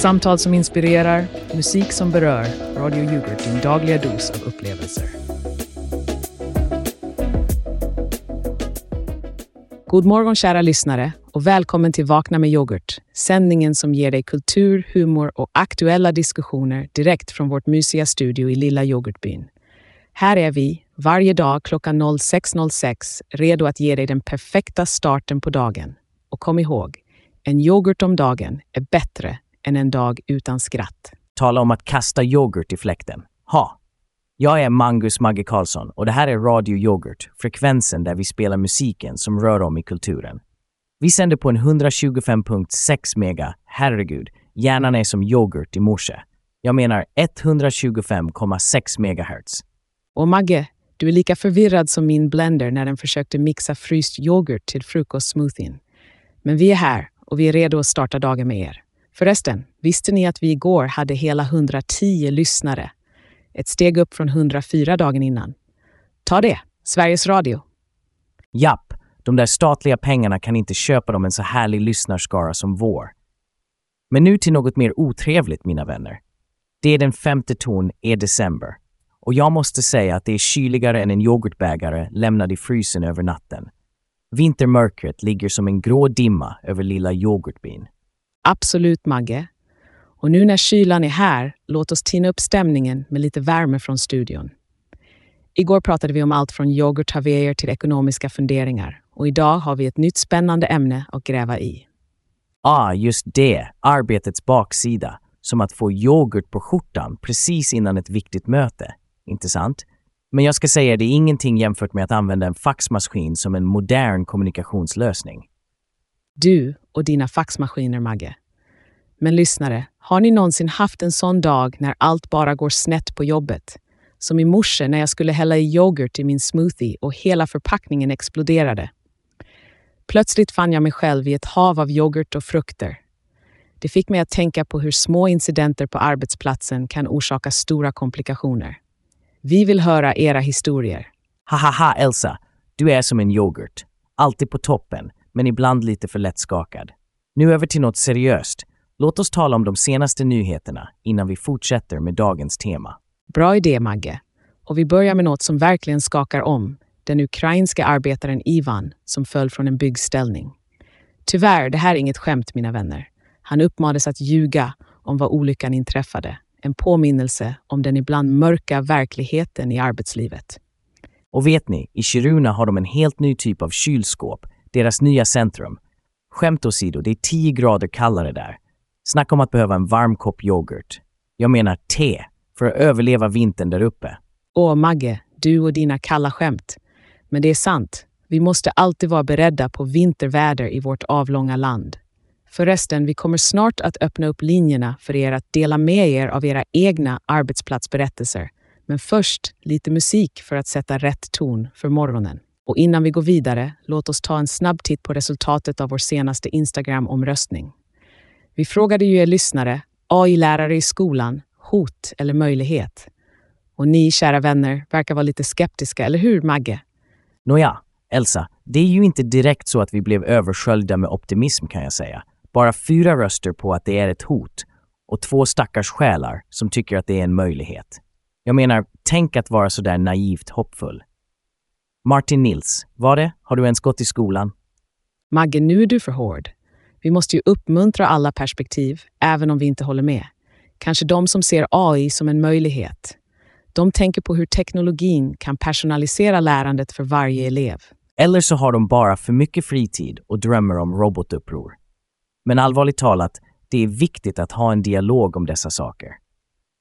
Samtal som inspirerar, musik som berör. Radio Yoghurt, din dagliga dos av upplevelser. God morgon kära lyssnare och välkommen till Vakna med yoghurt. Sändningen som ger dig kultur, humor och aktuella diskussioner direkt från vårt mysiga studio i lilla yoghurtbyn. Här är vi, varje dag klockan 06.06, redo att ge dig den perfekta starten på dagen. Och kom ihåg, en yoghurt om dagen är bättre än en dag utan skratt. Tala om att kasta yoghurt i fläkten. Ha! Jag är Mangus Magge Karlsson och det här är Radio Yoghurt, frekvensen där vi spelar musiken som rör om i kulturen. Vi sänder på en 125.6 mega, herregud, hjärnan är som yoghurt i morse. Jag menar 125,6 megahertz. Och Magge, du är lika förvirrad som min blender när den försökte mixa fryst yoghurt till frukostsmoothien. Men vi är här och vi är redo att starta dagen med er. Förresten, visste ni att vi igår hade hela 110 lyssnare? Ett steg upp från 104 dagen innan. Ta det, Sveriges Radio. Japp, de där statliga pengarna kan inte köpa dem en så härlig lyssnarskara som vår. Men nu till något mer otrevligt, mina vänner. Det är den femte ton är december. Och jag måste säga att det är kyligare än en yoghurtbägare lämnad i frysen över natten. Vintermörkret ligger som en grå dimma över lilla yoghurtbyn. Absolut, Magge. Och nu när kylan är här, låt oss tina upp stämningen med lite värme från studion. Igår pratade vi om allt från yoghurthavéer till ekonomiska funderingar och idag har vi ett nytt spännande ämne att gräva i. Ah, just det. Arbetets baksida. Som att få yoghurt på skjortan precis innan ett viktigt möte. Inte sant? Men jag ska säga, det är ingenting jämfört med att använda en faxmaskin som en modern kommunikationslösning. Du och dina faxmaskiner, Magge. Men lyssnare, har ni någonsin haft en sån dag när allt bara går snett på jobbet? Som i morse när jag skulle hälla i yoghurt i min smoothie och hela förpackningen exploderade. Plötsligt fann jag mig själv i ett hav av yoghurt och frukter. Det fick mig att tänka på hur små incidenter på arbetsplatsen kan orsaka stora komplikationer. Vi vill höra era historier. Hahaha, Elsa. Du är som en yoghurt. Alltid på toppen, men ibland lite för lättskakad. Nu över till något seriöst. Låt oss tala om de senaste nyheterna innan vi fortsätter med dagens tema. Bra idé, Magge. Och vi börjar med något som verkligen skakar om. Den ukrainska arbetaren Ivan som föll från en byggställning. Tyvärr, det här är inget skämt, mina vänner. Han uppmanades att ljuga om vad olyckan inträffade. En påminnelse om den ibland mörka verkligheten i arbetslivet. Och vet ni, i Kiruna har de en helt ny typ av kylskåp, deras nya centrum. Skämt åsido, det är 10 grader kallare där. Snacka om att behöva en varm kopp yoghurt. Jag menar te, för att överleva vintern där uppe. Åh, Magge, du och dina kalla skämt. Men det är sant. Vi måste alltid vara beredda på vinterväder i vårt avlånga land. Förresten, vi kommer snart att öppna upp linjerna för er att dela med er av era egna arbetsplatsberättelser. Men först lite musik för att sätta rätt ton för morgonen. Och innan vi går vidare, låt oss ta en snabb titt på resultatet av vår senaste Instagram-omröstning. Vi frågade ju er lyssnare, AI-lärare i skolan, hot eller möjlighet? Och ni, kära vänner, verkar vara lite skeptiska, eller hur, Magge? Nåja, Elsa, det är ju inte direkt så att vi blev översköljda med optimism kan jag säga. Bara fyra röster på att det är ett hot och två stackars själar som tycker att det är en möjlighet. Jag menar, tänk att vara så där naivt hoppfull. Martin Nils, var det? Har du ens gått i skolan? Magge, nu är du för hård. Vi måste ju uppmuntra alla perspektiv, även om vi inte håller med. Kanske de som ser AI som en möjlighet. De tänker på hur teknologin kan personalisera lärandet för varje elev. Eller så har de bara för mycket fritid och drömmer om robotuppror. Men allvarligt talat, det är viktigt att ha en dialog om dessa saker.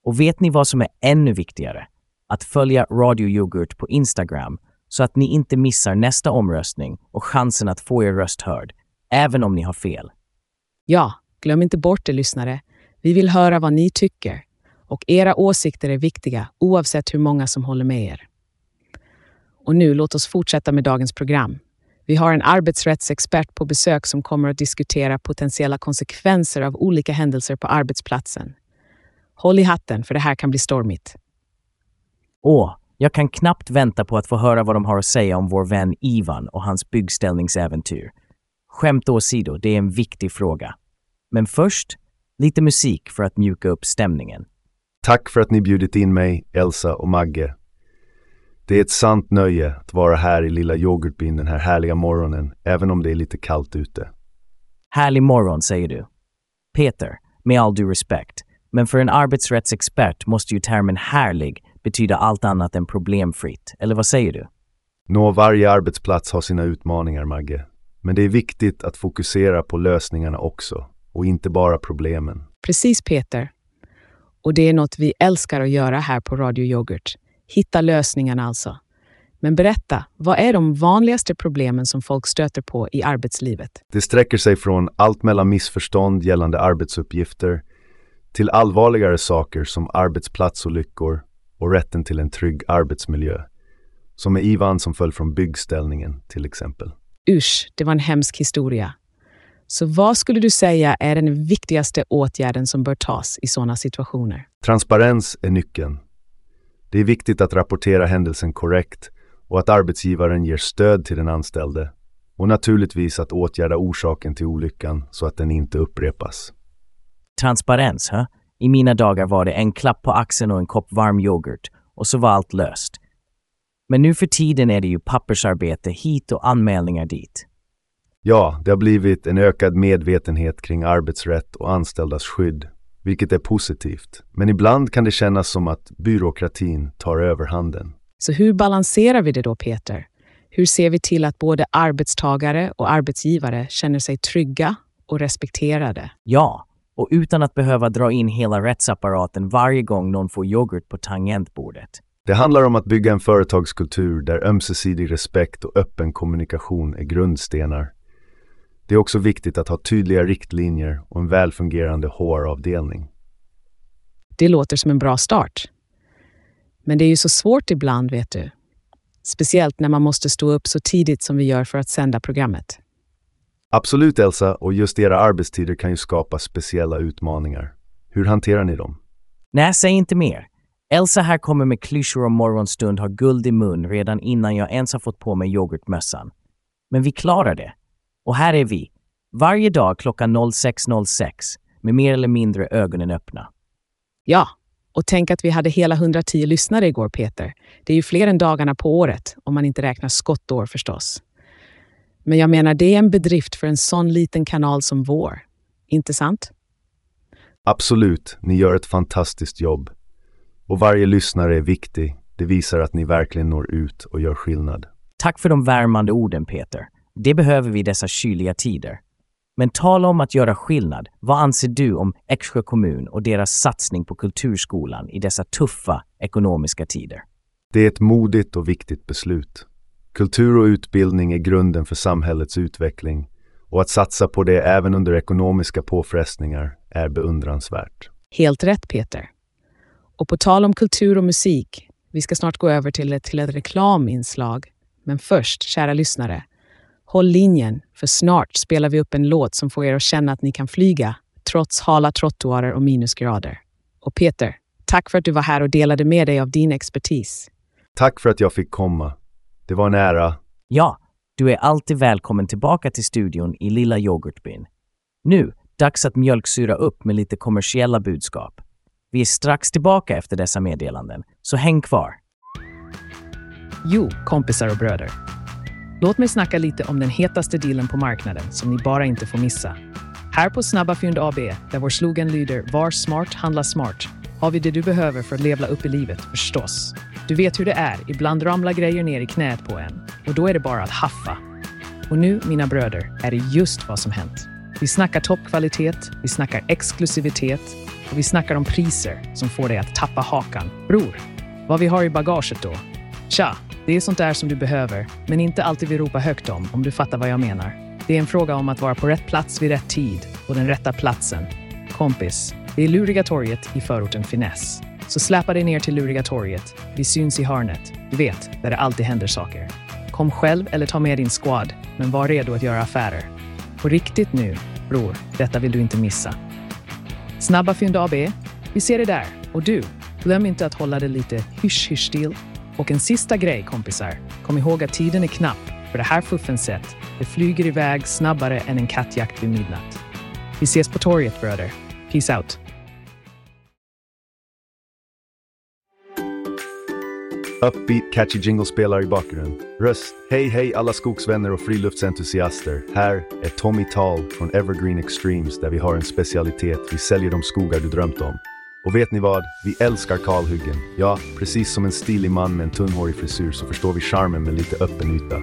Och vet ni vad som är ännu viktigare? Att följa Radio Yoghurt på Instagram så att ni inte missar nästa omröstning och chansen att få er röst hörd, även om ni har fel. Ja, glöm inte bort det, lyssnare. Vi vill höra vad ni tycker. Och era åsikter är viktiga, oavsett hur många som håller med er. Och nu, låt oss fortsätta med dagens program. Vi har en arbetsrättsexpert på besök som kommer att diskutera potentiella konsekvenser av olika händelser på arbetsplatsen. Håll i hatten, för det här kan bli stormigt. Åh, jag kan knappt vänta på att få höra vad de har att säga om vår vän Ivan och hans byggställningsäventyr. Skämt åsido, det är en viktig fråga. Men först, Lite musik för att mjuka upp stämningen. Tack för att ni bjudit in mig, Elsa och Magge. Det är ett sant nöje att vara här i lilla yoghurtbyn den här härliga morgonen, även om det är lite kallt ute. Härlig morgon, säger du. Peter, med all due respect, men för en arbetsrättsexpert måste ju termen härlig betyda allt annat än problemfritt, eller vad säger du? Nå, varje arbetsplats har sina utmaningar, Magge. Men det är viktigt att fokusera på lösningarna också, och inte bara problemen. Precis Peter. Och det är något vi älskar att göra här på Radio Yoghurt. Hitta lösningarna alltså. Men berätta, vad är de vanligaste problemen som folk stöter på i arbetslivet? Det sträcker sig från allt mellan missförstånd gällande arbetsuppgifter till allvarligare saker som arbetsplatsolyckor och rätten till en trygg arbetsmiljö. Som med Ivan som föll från byggställningen till exempel. Usch, det var en hemsk historia. Så vad skulle du säga är den viktigaste åtgärden som bör tas i sådana situationer? Transparens är nyckeln. Det är viktigt att rapportera händelsen korrekt och att arbetsgivaren ger stöd till den anställde och naturligtvis att åtgärda orsaken till olyckan så att den inte upprepas. Transparens, hä? I mina dagar var det en klapp på axeln och en kopp varm yoghurt och så var allt löst. Men nu för tiden är det ju pappersarbete hit och anmälningar dit. Ja, det har blivit en ökad medvetenhet kring arbetsrätt och anställdas skydd, vilket är positivt. Men ibland kan det kännas som att byråkratin tar överhanden. Så hur balanserar vi det då, Peter? Hur ser vi till att både arbetstagare och arbetsgivare känner sig trygga och respekterade? Ja, och utan att behöva dra in hela rättsapparaten varje gång någon får yoghurt på tangentbordet. Det handlar om att bygga en företagskultur där ömsesidig respekt och öppen kommunikation är grundstenar. Det är också viktigt att ha tydliga riktlinjer och en välfungerande HR-avdelning. Det låter som en bra start. Men det är ju så svårt ibland, vet du. Speciellt när man måste stå upp så tidigt som vi gör för att sända programmet. Absolut Elsa, och just era arbetstider kan ju skapa speciella utmaningar. Hur hanterar ni dem? Nej, säg inte mer. Elsa här kommer med klyschor om morgonstund har guld i mun redan innan jag ens har fått på mig yoghurtmössan. Men vi klarar det. Och här är vi, varje dag klockan 06.06 med mer eller mindre ögonen öppna. Ja, och tänk att vi hade hela 110 lyssnare igår, Peter. Det är ju fler än dagarna på året, om man inte räknar skottår förstås. Men jag menar, det är en bedrift för en sån liten kanal som vår. Inte sant? Absolut, ni gör ett fantastiskt jobb. Och varje lyssnare är viktig. Det visar att ni verkligen når ut och gör skillnad. Tack för de värmande orden, Peter. Det behöver vi i dessa kyliga tider. Men tala om att göra skillnad. Vad anser du om Eksjö kommun och deras satsning på kulturskolan i dessa tuffa ekonomiska tider? Det är ett modigt och viktigt beslut. Kultur och utbildning är grunden för samhällets utveckling och att satsa på det även under ekonomiska påfrestningar är beundransvärt. Helt rätt, Peter. Och på tal om kultur och musik, vi ska snart gå över till ett, till ett reklaminslag. Men först, kära lyssnare, håll linjen, för snart spelar vi upp en låt som får er att känna att ni kan flyga, trots hala trottoarer och minusgrader. Och Peter, tack för att du var här och delade med dig av din expertis. Tack för att jag fick komma. Det var en ära. Ja, du är alltid välkommen tillbaka till studion i lilla yoghurtbyn. Nu, dags att mjölksyra upp med lite kommersiella budskap. Vi är strax tillbaka efter dessa meddelanden, så häng kvar. Jo, kompisar och bröder. Låt mig snacka lite om den hetaste dealen på marknaden som ni bara inte får missa. Här på Snabba Fynd AB, där vår slogan lyder “Var smart, handla smart” har vi det du behöver för att levla upp i livet, förstås. Du vet hur det är, ibland ramlar grejer ner i knät på en och då är det bara att haffa. Och nu, mina bröder, är det just vad som hänt. Vi snackar toppkvalitet, vi snackar exklusivitet och vi snackar om priser som får dig att tappa hakan. Bror, vad vi har i bagaget då? Tja, det är sånt där som du behöver, men inte alltid vill ropa högt om, om du fattar vad jag menar. Det är en fråga om att vara på rätt plats vid rätt tid och den rätta platsen. Kompis, det är Luriga Torget i förorten Finess. Så släpa dig ner till Luriga Torget. Vi syns i hörnet. Du vet, där det alltid händer saker. Kom själv eller ta med din squad, men var redo att göra affärer. På riktigt nu, bror, detta vill du inte missa. Snabba Fynd AB, vi ser dig där. Och du, glöm inte att hålla det lite hysch-hysch-stil. Och en sista grej, kompisar. Kom ihåg att tiden är knapp, för det här fuffenset. det flyger iväg snabbare än en kattjakt vid midnatt. Vi ses på torget, bröder. Peace out. Upbeat, catchy jingle spelar i bakgrunden. Röst. Hej, hej alla skogsvänner och friluftsentusiaster. Här är Tommy Tal från Evergreen Extremes där vi har en specialitet. Vi säljer de skogar du drömt om. Och vet ni vad? Vi älskar kalhyggen. Ja, precis som en stilig man med en tunnhårig frisyr så förstår vi charmen med lite öppen yta.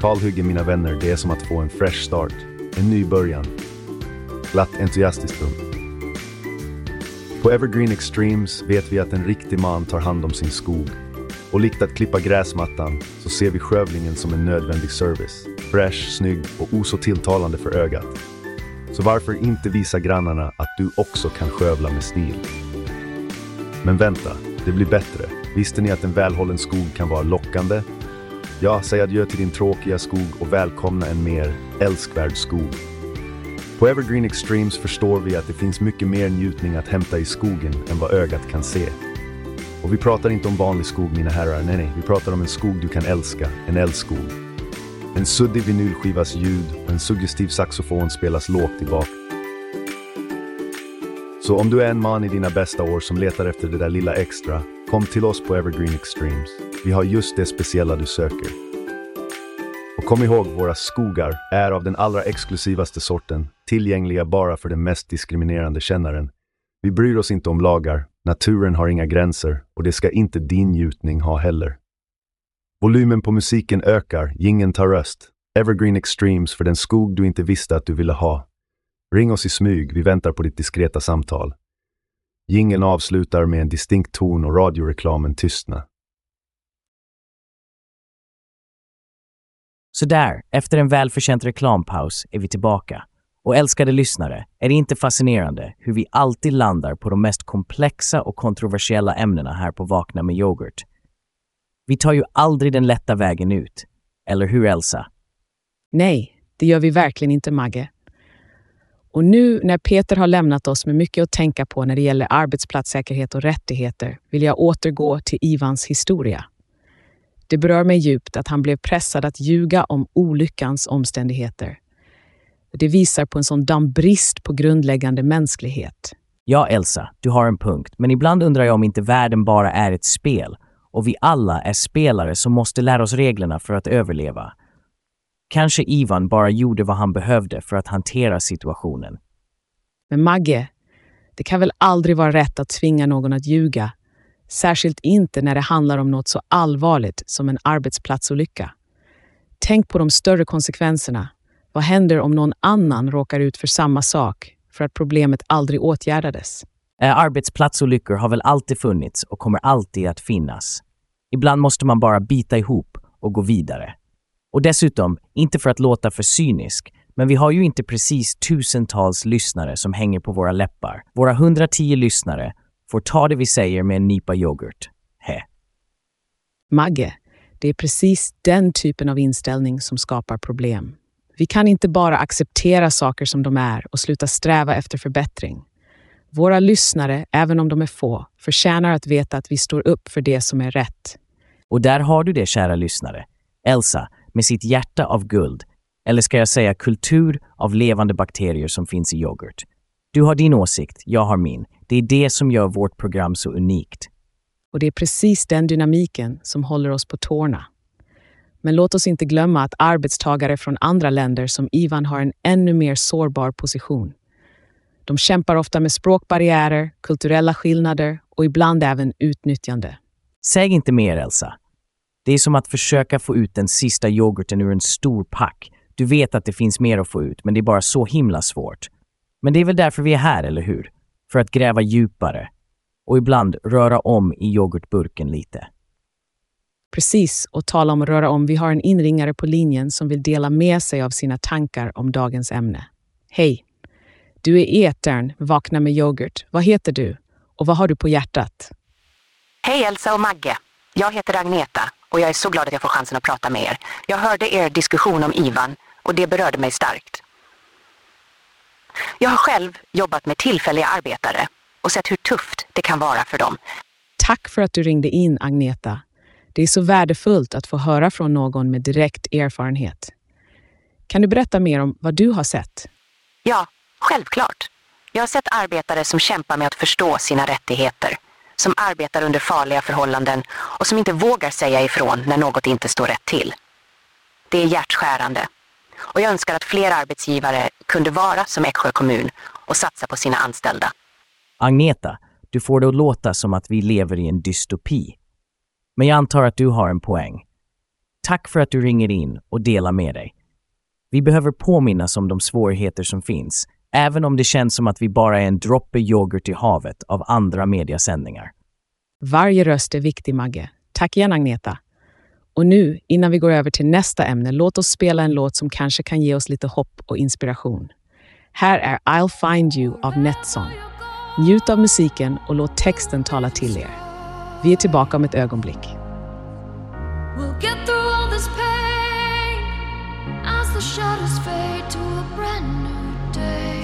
Kalhyggen, mina vänner, det är som att få en fresh start. En ny början. Glatt entusiastiskt punkt. På Evergreen Extremes vet vi att en riktig man tar hand om sin skog. Och likt att klippa gräsmattan så ser vi skövlingen som en nödvändig service. Fräsch, snygg och oså tilltalande för ögat. Så varför inte visa grannarna att du också kan skövla med stil? Men vänta, det blir bättre. Visste ni att en välhållen skog kan vara lockande? Ja, säg adjö till din tråkiga skog och välkomna en mer älskvärd skog. På Evergreen Extremes förstår vi att det finns mycket mer njutning att hämta i skogen än vad ögat kan se. Och vi pratar inte om vanlig skog, mina herrar. Nej, nej, vi pratar om en skog du kan älska. En älskog. En suddig vinylskivas ljud och en suggestiv saxofon spelas lågt i bak. Så om du är en man i dina bästa år som letar efter det där lilla extra, kom till oss på Evergreen Extremes. Vi har just det speciella du söker. Och kom ihåg, våra skogar är av den allra exklusivaste sorten, tillgängliga bara för den mest diskriminerande kännaren. Vi bryr oss inte om lagar, naturen har inga gränser och det ska inte din njutning ha heller. Volymen på musiken ökar, gingen tar röst. Evergreen Extremes för den skog du inte visste att du ville ha. Ring oss i smyg, vi väntar på ditt diskreta samtal. Gingen avslutar med en distinkt ton och radioreklamen tystnar. Sådär, efter en välförtjänt reklampaus är vi tillbaka. Och älskade lyssnare, är det inte fascinerande hur vi alltid landar på de mest komplexa och kontroversiella ämnena här på Vakna med yoghurt? Vi tar ju aldrig den lätta vägen ut. Eller hur, Elsa? Nej, det gör vi verkligen inte, Magge. Och nu när Peter har lämnat oss med mycket att tänka på när det gäller arbetsplatssäkerhet och rättigheter vill jag återgå till Ivans historia. Det berör mig djupt att han blev pressad att ljuga om olyckans omständigheter. Det visar på en sån brist på grundläggande mänsklighet. Ja, Elsa, du har en punkt, men ibland undrar jag om inte världen bara är ett spel och vi alla är spelare som måste lära oss reglerna för att överleva. Kanske Ivan bara gjorde vad han behövde för att hantera situationen. Men Magge, det kan väl aldrig vara rätt att tvinga någon att ljuga? Särskilt inte när det handlar om något så allvarligt som en arbetsplatsolycka. Tänk på de större konsekvenserna. Vad händer om någon annan råkar ut för samma sak för att problemet aldrig åtgärdades? Eh, arbetsplatsolyckor har väl alltid funnits och kommer alltid att finnas. Ibland måste man bara bita ihop och gå vidare. Och dessutom, inte för att låta för cynisk, men vi har ju inte precis tusentals lyssnare som hänger på våra läppar. Våra 110 lyssnare får ta det vi säger med en nypa yoghurt. He. Magge, det är precis den typen av inställning som skapar problem. Vi kan inte bara acceptera saker som de är och sluta sträva efter förbättring. Våra lyssnare, även om de är få, förtjänar att veta att vi står upp för det som är rätt. Och där har du det, kära lyssnare. Elsa, med sitt hjärta av guld, eller ska jag säga kultur av levande bakterier som finns i yoghurt. Du har din åsikt, jag har min. Det är det som gör vårt program så unikt. Och det är precis den dynamiken som håller oss på tårna. Men låt oss inte glömma att arbetstagare från andra länder som Ivan har en ännu mer sårbar position. De kämpar ofta med språkbarriärer, kulturella skillnader och ibland även utnyttjande. Säg inte mer, Elsa. Det är som att försöka få ut den sista yoghurten ur en stor pack. Du vet att det finns mer att få ut, men det är bara så himla svårt. Men det är väl därför vi är här, eller hur? För att gräva djupare. Och ibland röra om i yoghurtburken lite. Precis, och tala om att röra om. Vi har en inringare på linjen som vill dela med sig av sina tankar om dagens ämne. Hej! Du är etern, Vakna med yoghurt. Vad heter du? Och vad har du på hjärtat? Hej Elsa och Magge! Jag heter Agneta och jag är så glad att jag får chansen att prata med er. Jag hörde er diskussion om Ivan och det berörde mig starkt. Jag har själv jobbat med tillfälliga arbetare och sett hur tufft det kan vara för dem. Tack för att du ringde in, Agneta. Det är så värdefullt att få höra från någon med direkt erfarenhet. Kan du berätta mer om vad du har sett? Ja, självklart. Jag har sett arbetare som kämpar med att förstå sina rättigheter, som arbetar under farliga förhållanden och som inte vågar säga ifrån när något inte står rätt till. Det är hjärtskärande. Och jag önskar att fler arbetsgivare kunde vara som Eksjö kommun och satsa på sina anställda. Agneta, du får det att låta som att vi lever i en dystopi. Men jag antar att du har en poäng. Tack för att du ringer in och delar med dig. Vi behöver påminnas om de svårigheter som finns, även om det känns som att vi bara är en droppe yoghurt i havet av andra mediasändningar. Varje röst är viktig, Magge. Tack igen, Agneta. Och nu, innan vi går över till nästa ämne, låt oss spela en låt som kanske kan ge oss lite hopp och inspiration. Här är I'll find you av Netson. Njut av musiken och låt texten tala till er. Vi är tillbaka om ett ögonblick. We'll get through all this pain as the shadows fade to a brand new day.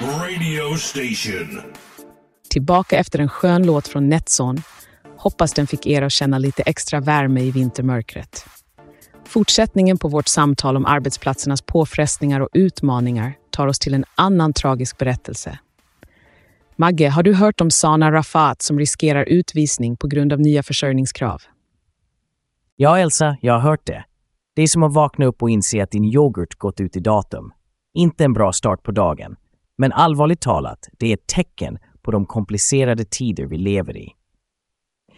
Radio station. Tillbaka efter en skön låt från Netson. Hoppas den fick er att känna lite extra värme i vintermörkret. Fortsättningen på vårt samtal om arbetsplatsernas påfrestningar och utmaningar tar oss till en annan tragisk berättelse. Magge, har du hört om Sana Rafat som riskerar utvisning på grund av nya försörjningskrav? Ja, Elsa, jag har hört det. Det är som att vakna upp och inse att din yoghurt gått ut i datum. Inte en bra start på dagen. Men allvarligt talat, det är ett tecken på de komplicerade tider vi lever i.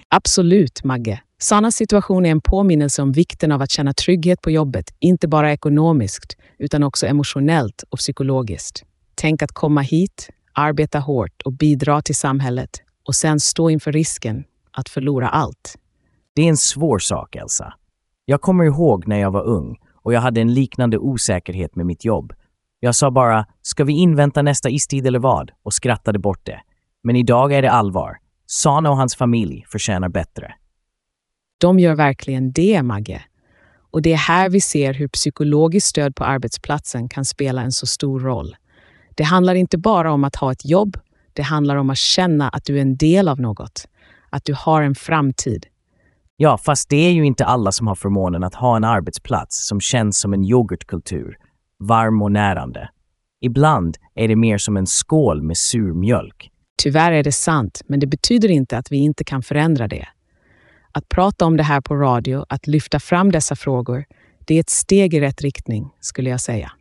Absolut, Magge. Sanas situation är en påminnelse om vikten av att känna trygghet på jobbet, inte bara ekonomiskt, utan också emotionellt och psykologiskt. Tänk att komma hit, arbeta hårt och bidra till samhället och sen stå inför risken att förlora allt. Det är en svår sak, Elsa. Jag kommer ihåg när jag var ung och jag hade en liknande osäkerhet med mitt jobb. Jag sa bara, ska vi invänta nästa istid eller vad? och skrattade bort det. Men idag är det allvar. Sana och hans familj förtjänar bättre. De gör verkligen det, Magge. Och det är här vi ser hur psykologiskt stöd på arbetsplatsen kan spela en så stor roll. Det handlar inte bara om att ha ett jobb, det handlar om att känna att du är en del av något, att du har en framtid. Ja, fast det är ju inte alla som har förmånen att ha en arbetsplats som känns som en yoghurtkultur, varm och närande. Ibland är det mer som en skål med sur mjölk. Tyvärr är det sant, men det betyder inte att vi inte kan förändra det. Att prata om det här på radio, att lyfta fram dessa frågor, det är ett steg i rätt riktning, skulle jag säga.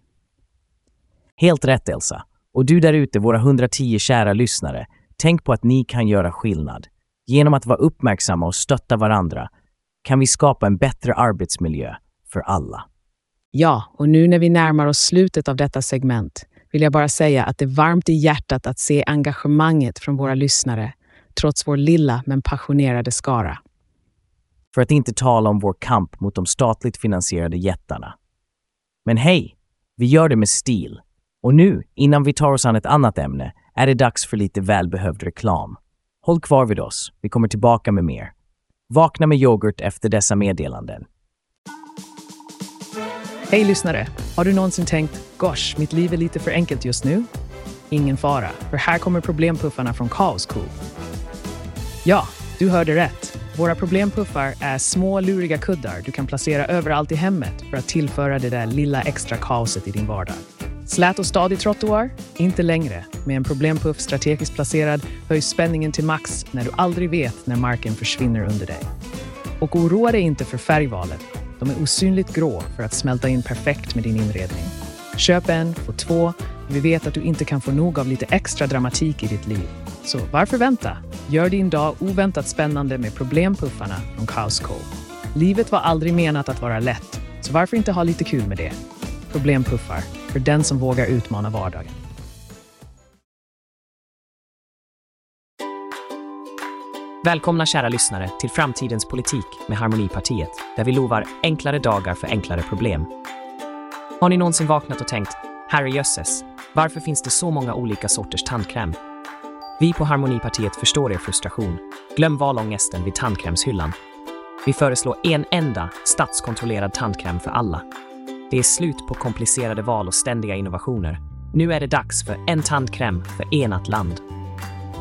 Helt rätt, Elsa. Och du där ute, våra 110 kära lyssnare, tänk på att ni kan göra skillnad. Genom att vara uppmärksamma och stötta varandra kan vi skapa en bättre arbetsmiljö för alla. Ja, och nu när vi närmar oss slutet av detta segment vill jag bara säga att det är varmt i hjärtat att se engagemanget från våra lyssnare, trots vår lilla men passionerade skara. För att inte tala om vår kamp mot de statligt finansierade jättarna. Men hej, vi gör det med stil. Och nu, innan vi tar oss an ett annat ämne, är det dags för lite välbehövd reklam. Håll kvar vid oss, vi kommer tillbaka med mer. Vakna med yoghurt efter dessa meddelanden. Hej lyssnare! Har du någonsin tänkt “Gosh, mitt liv är lite för enkelt just nu”? Ingen fara, för här kommer problempuffarna från Kaos Cool. Ja, du hörde rätt. Våra problempuffar är små luriga kuddar du kan placera överallt i hemmet för att tillföra det där lilla extra kaoset i din vardag. Slät och stadig trottoar? Inte längre. Med en problempuff strategiskt placerad höjs spänningen till max när du aldrig vet när marken försvinner under dig. Och oroa dig inte för färgvalet. De är osynligt grå för att smälta in perfekt med din inredning. Köp en, få två. Vi vet att du inte kan få nog av lite extra dramatik i ditt liv. Så varför vänta? Gör din dag oväntat spännande med Problempuffarna från Kaos Co. Livet var aldrig menat att vara lätt, så varför inte ha lite kul med det? Problempuffar, för den som vågar utmana vardagen. Välkomna kära lyssnare till Framtidens politik med Harmonipartiet, där vi lovar enklare dagar för enklare problem. Har ni någonsin vaknat och tänkt, herrejösses, varför finns det så många olika sorters tandkräm? Vi på Harmonipartiet förstår er frustration. Glöm valångesten vid tandkrämshyllan. Vi föreslår en enda statskontrollerad tandkräm för alla. Det är slut på komplicerade val och ständiga innovationer. Nu är det dags för en tandkräm för enat land.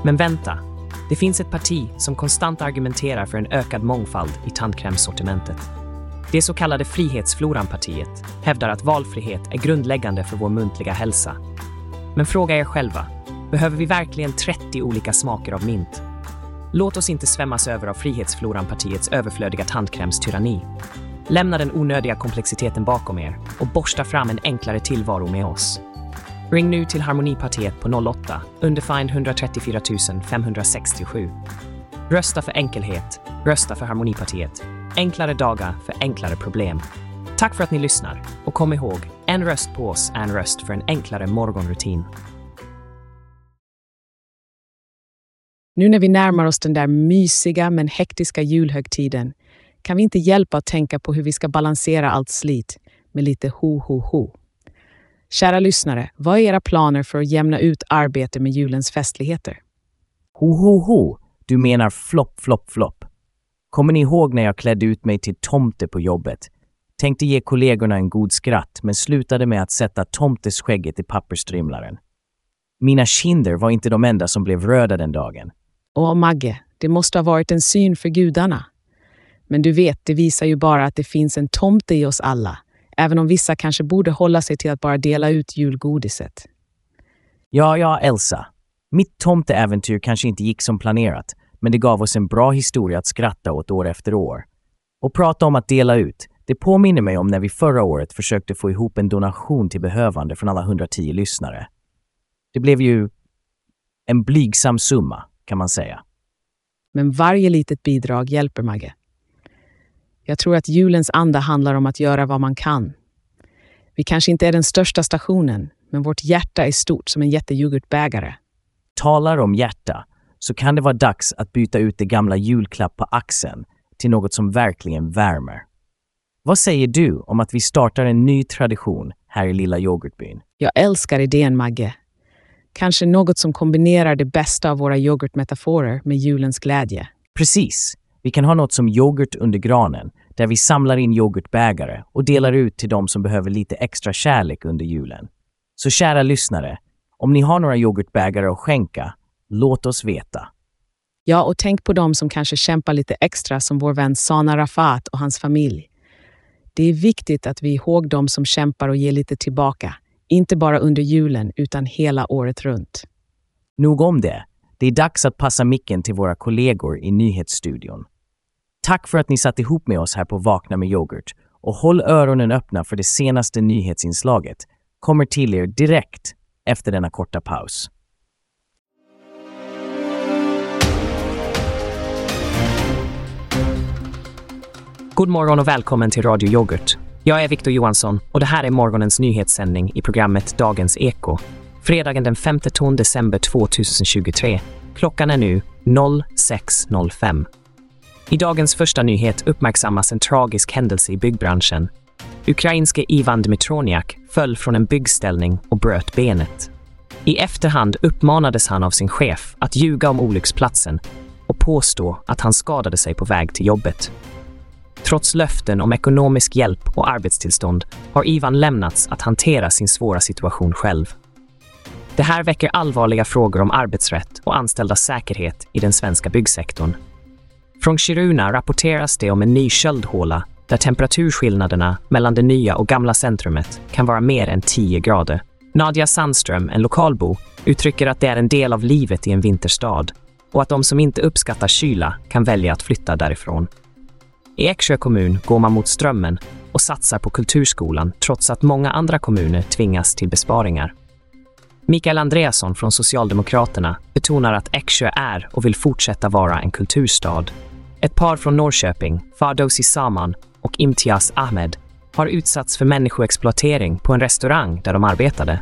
Men vänta, det finns ett parti som konstant argumenterar för en ökad mångfald i tandkrämssortimentet. Det så kallade Frihetsfloran-partiet hävdar att valfrihet är grundläggande för vår muntliga hälsa. Men fråga er själva, behöver vi verkligen 30 olika smaker av mint? Låt oss inte svämmas över av Frihetsfloran-partiets överflödiga tandkrämstyranni. Lämna den onödiga komplexiteten bakom er och borsta fram en enklare tillvaro med oss. Ring nu till Harmonipartiet på 08 underfind 134 567. Rösta för enkelhet. Rösta för Harmonipartiet. Enklare dagar för enklare problem. Tack för att ni lyssnar och kom ihåg, en röst på oss är en röst för en enklare morgonrutin. Nu när vi närmar oss den där mysiga men hektiska julhögtiden kan vi inte hjälpa att tänka på hur vi ska balansera allt slit med lite ho-ho-ho. Kära lyssnare, vad är era planer för att jämna ut arbete med julens festligheter? Ho, ho, ho! Du menar flopp, flopp, flopp. Kommer ni ihåg när jag klädde ut mig till tomte på jobbet? Tänkte ge kollegorna en god skratt, men slutade med att sätta tomteskägget i pappersstrimlaren. Mina kinder var inte de enda som blev röda den dagen. Åh, Magge, det måste ha varit en syn för gudarna. Men du vet, det visar ju bara att det finns en tomte i oss alla, även om vissa kanske borde hålla sig till att bara dela ut julgodiset. Ja, ja, Elsa. Mitt tomteäventyr kanske inte gick som planerat, men det gav oss en bra historia att skratta åt år efter år. Och prata om att dela ut, det påminner mig om när vi förra året försökte få ihop en donation till behövande från alla 110 lyssnare. Det blev ju en blygsam summa, kan man säga. Men varje litet bidrag hjälper, Magge. Jag tror att julens anda handlar om att göra vad man kan. Vi kanske inte är den största stationen, men vårt hjärta är stort som en jätteyoghurtbägare. Talar om hjärta, så kan det vara dags att byta ut det gamla julklapp på axeln till något som verkligen värmer. Vad säger du om att vi startar en ny tradition här i lilla yoghurtbyn? Jag älskar idén, Magge. Kanske något som kombinerar det bästa av våra yoghurtmetaforer med julens glädje. Precis. Vi kan ha något som yoghurt under granen, där vi samlar in yoghurtbägare och delar ut till de som behöver lite extra kärlek under julen. Så kära lyssnare, om ni har några yoghurtbägare att skänka, låt oss veta. Ja, och tänk på dem som kanske kämpar lite extra som vår vän Sana Rafat och hans familj. Det är viktigt att vi ihåg dem som kämpar och ger lite tillbaka. Inte bara under julen, utan hela året runt. Nog om det. Det är dags att passa micken till våra kollegor i nyhetsstudion. Tack för att ni satt ihop med oss här på Vakna med yoghurt och håll öronen öppna för det senaste nyhetsinslaget. Kommer till er direkt efter denna korta paus. God morgon och välkommen till Radio Yoghurt. Jag är Viktor Johansson och det här är morgonens nyhetssändning i programmet Dagens Eko. Fredagen den 5 december 2023. Klockan är nu 06.05. I dagens första nyhet uppmärksammas en tragisk händelse i byggbranschen. Ukrainske Ivan Dmitroniak föll från en byggställning och bröt benet. I efterhand uppmanades han av sin chef att ljuga om olycksplatsen och påstå att han skadade sig på väg till jobbet. Trots löften om ekonomisk hjälp och arbetstillstånd har Ivan lämnats att hantera sin svåra situation själv. Det här väcker allvarliga frågor om arbetsrätt och anställdas säkerhet i den svenska byggsektorn. Från Kiruna rapporteras det om en ny köldhåla där temperaturskillnaderna mellan det nya och gamla centrumet kan vara mer än 10 grader. Nadia Sandström, en lokalbo, uttrycker att det är en del av livet i en vinterstad och att de som inte uppskattar kyla kan välja att flytta därifrån. I Eksjö kommun går man mot strömmen och satsar på kulturskolan trots att många andra kommuner tvingas till besparingar. Mikael Andreasson från Socialdemokraterna betonar att Eksjö är och vill fortsätta vara en kulturstad. Ett par från Norrköping, Fardowsi Saman och Imtiaz Ahmed, har utsatts för människoexploatering på en restaurang där de arbetade.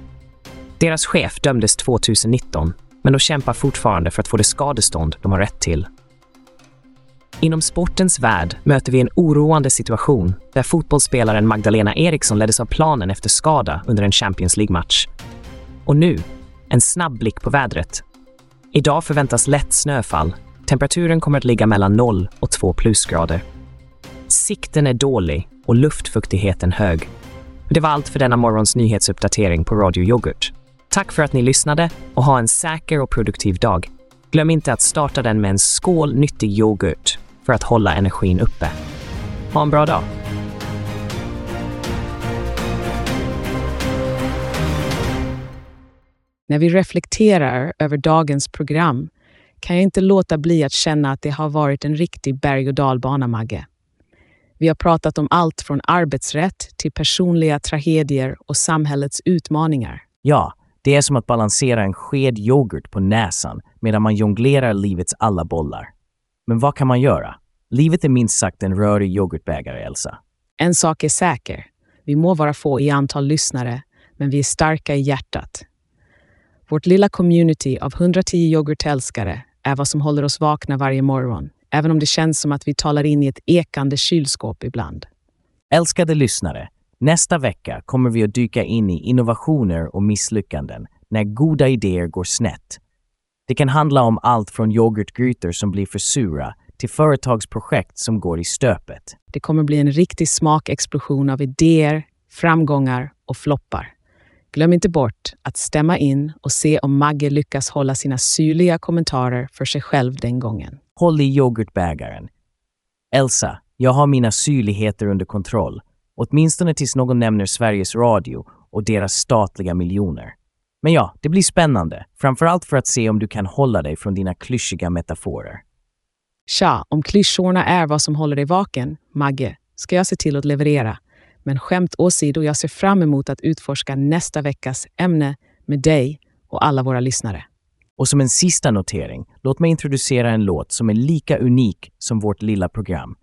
Deras chef dömdes 2019, men de kämpar fortfarande för att få det skadestånd de har rätt till. Inom sportens värld möter vi en oroande situation där fotbollsspelaren Magdalena Eriksson leddes av planen efter skada under en Champions League-match. Och nu, en snabb blick på vädret. Idag förväntas lätt snöfall. Temperaturen kommer att ligga mellan 0 och 2 plusgrader. Sikten är dålig och luftfuktigheten hög. Det var allt för denna morgons nyhetsuppdatering på Radio Yoghurt. Tack för att ni lyssnade och ha en säker och produktiv dag. Glöm inte att starta den med en skål nyttig yoghurt för att hålla energin uppe. Ha en bra dag! När vi reflekterar över dagens program kan jag inte låta bli att känna att det har varit en riktig berg och dalbana, Magge. Vi har pratat om allt från arbetsrätt till personliga tragedier och samhällets utmaningar. Ja, det är som att balansera en sked yoghurt på näsan medan man jonglerar livets alla bollar. Men vad kan man göra? Livet är minst sagt en rörig yoghurtbägare, Elsa. En sak är säker. Vi må vara få i antal lyssnare, men vi är starka i hjärtat. Vårt lilla community av 110 yoghurtälskare är vad som håller oss vakna varje morgon, även om det känns som att vi talar in i ett ekande kylskåp ibland. Älskade lyssnare, nästa vecka kommer vi att dyka in i innovationer och misslyckanden när goda idéer går snett. Det kan handla om allt från yoghurtgrytor som blir för sura till företagsprojekt som går i stöpet. Det kommer bli en riktig smakexplosion av idéer, framgångar och floppar. Glöm inte bort att stämma in och se om Magge lyckas hålla sina syrliga kommentarer för sig själv den gången. Håll i yoghurtbägaren. Elsa, jag har mina syrligheter under kontroll. Åtminstone tills någon nämner Sveriges Radio och deras statliga miljoner. Men ja, det blir spännande. Framförallt för att se om du kan hålla dig från dina klyschiga metaforer. Tja, om klyschorna är vad som håller dig vaken, Magge, ska jag se till att leverera. Men skämt åsido, jag ser fram emot att utforska nästa veckas ämne med dig och alla våra lyssnare. Och som en sista notering, låt mig introducera en låt som är lika unik som vårt lilla program.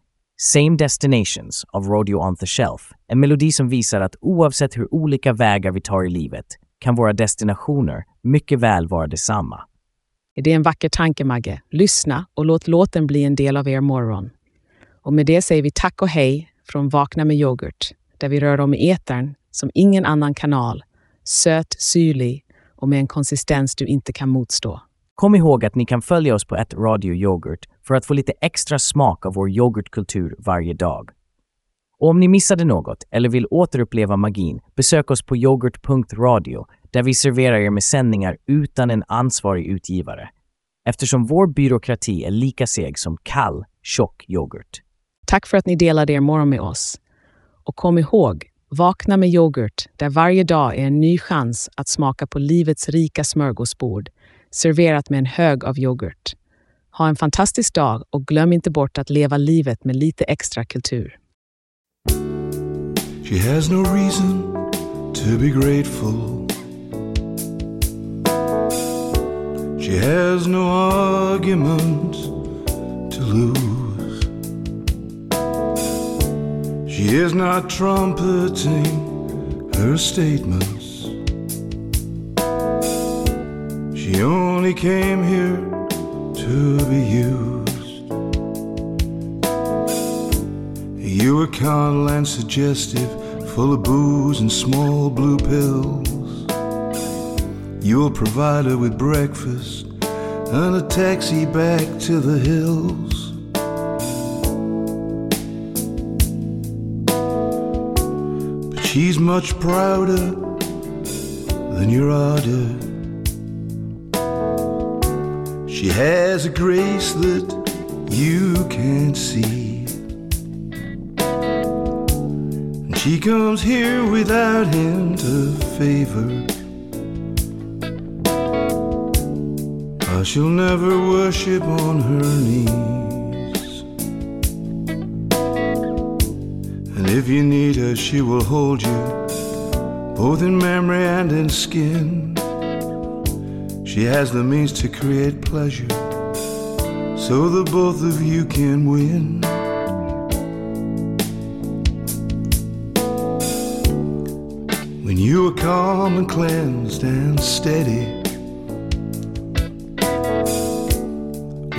Same Destinations av Radio On The Shelf. En melodi som visar att oavsett hur olika vägar vi tar i livet kan våra destinationer mycket väl vara detsamma. Är det en vacker tanke, Magge? Lyssna och låt låten bli en del av er morgon. Och med det säger vi tack och hej från Vakna med yoghurt, där vi rör om i etern som ingen annan kanal. Söt, syrlig och med en konsistens du inte kan motstå. Kom ihåg att ni kan följa oss på ett Radio Yoghurt för att få lite extra smak av vår yoghurtkultur varje dag. Och om ni missade något eller vill återuppleva magin, besök oss på yoghurt.radio där vi serverar er med sändningar utan en ansvarig utgivare. Eftersom vår byråkrati är lika seg som kall, tjock yoghurt. Tack för att ni delade er morgon med oss. Och kom ihåg, vakna med yoghurt där varje dag är en ny chans att smaka på livets rika smörgåsbord, serverat med en hög av yoghurt. Ha en fantastisk dag och glöm inte bort att leva livet med lite extra kultur. She has no reason to be grateful. She has no argument to lose. She is not trumpeting her statements. She only came here to be used. You were carnal and suggestive, full of booze and small blue pills. You'll provide her with breakfast and a taxi back to the hills. She's much prouder than your ardor. She has a grace that you can't see. And she comes here without hint of favor. Or she'll never worship on her knees. If you need her, she will hold you, both in memory and in skin. She has the means to create pleasure, so that both of you can win. When you are calm and cleansed and steady,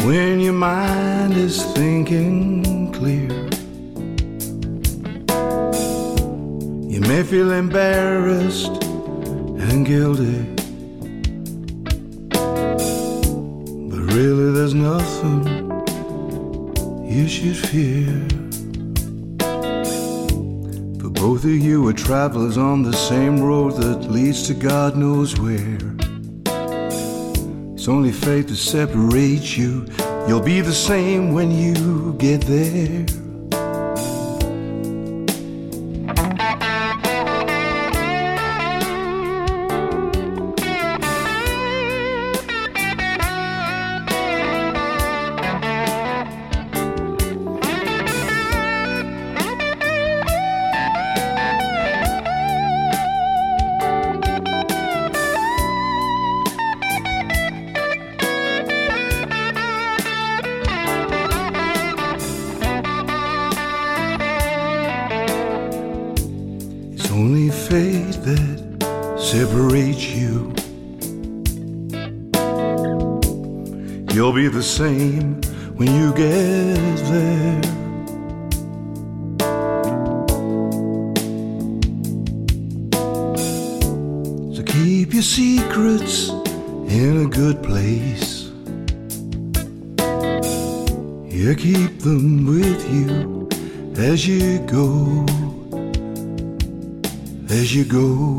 when your mind is thinking clear, may feel embarrassed and guilty, but really there's nothing you should fear. For both of you are travelers on the same road that leads to God knows where. It's only fate that separates you. You'll be the same when you get there. The same when you get there. So keep your secrets in a good place. You keep them with you as you go as you go.